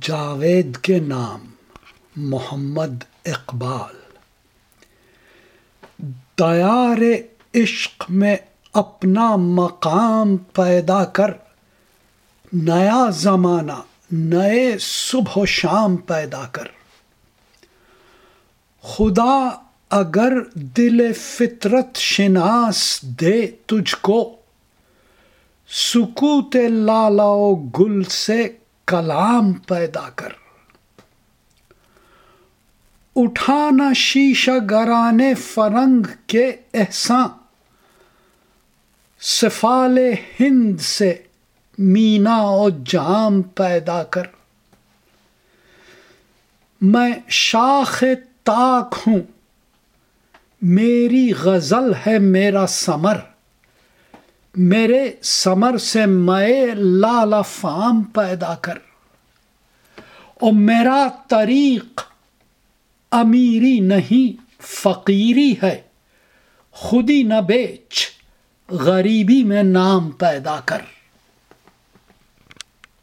جاوید کے نام محمد اقبال۔ دیار عشق میں اپنا مقام پیدا کر، نیا زمانہ، نئے صبح و شام پیدا کر۔ خدا اگر دل فطرت شناس دے تجھ کو، سکوت لالا و گل سے کلام پیدا کر۔ اٹھانا شیشہ گرانے فرنگ کے احساں۔ سفال ہند سے مینا و جام پیدا کر۔ میں شاخ تاک ہوں۔ میری غزل ہے میرا سمر میرے سمر سے میں لالا فام پیدا کر اور میرا طریق امیری نہیں، فقیری ہے۔ خودی نہ بیچ، غریبی میں نام پیدا کر۔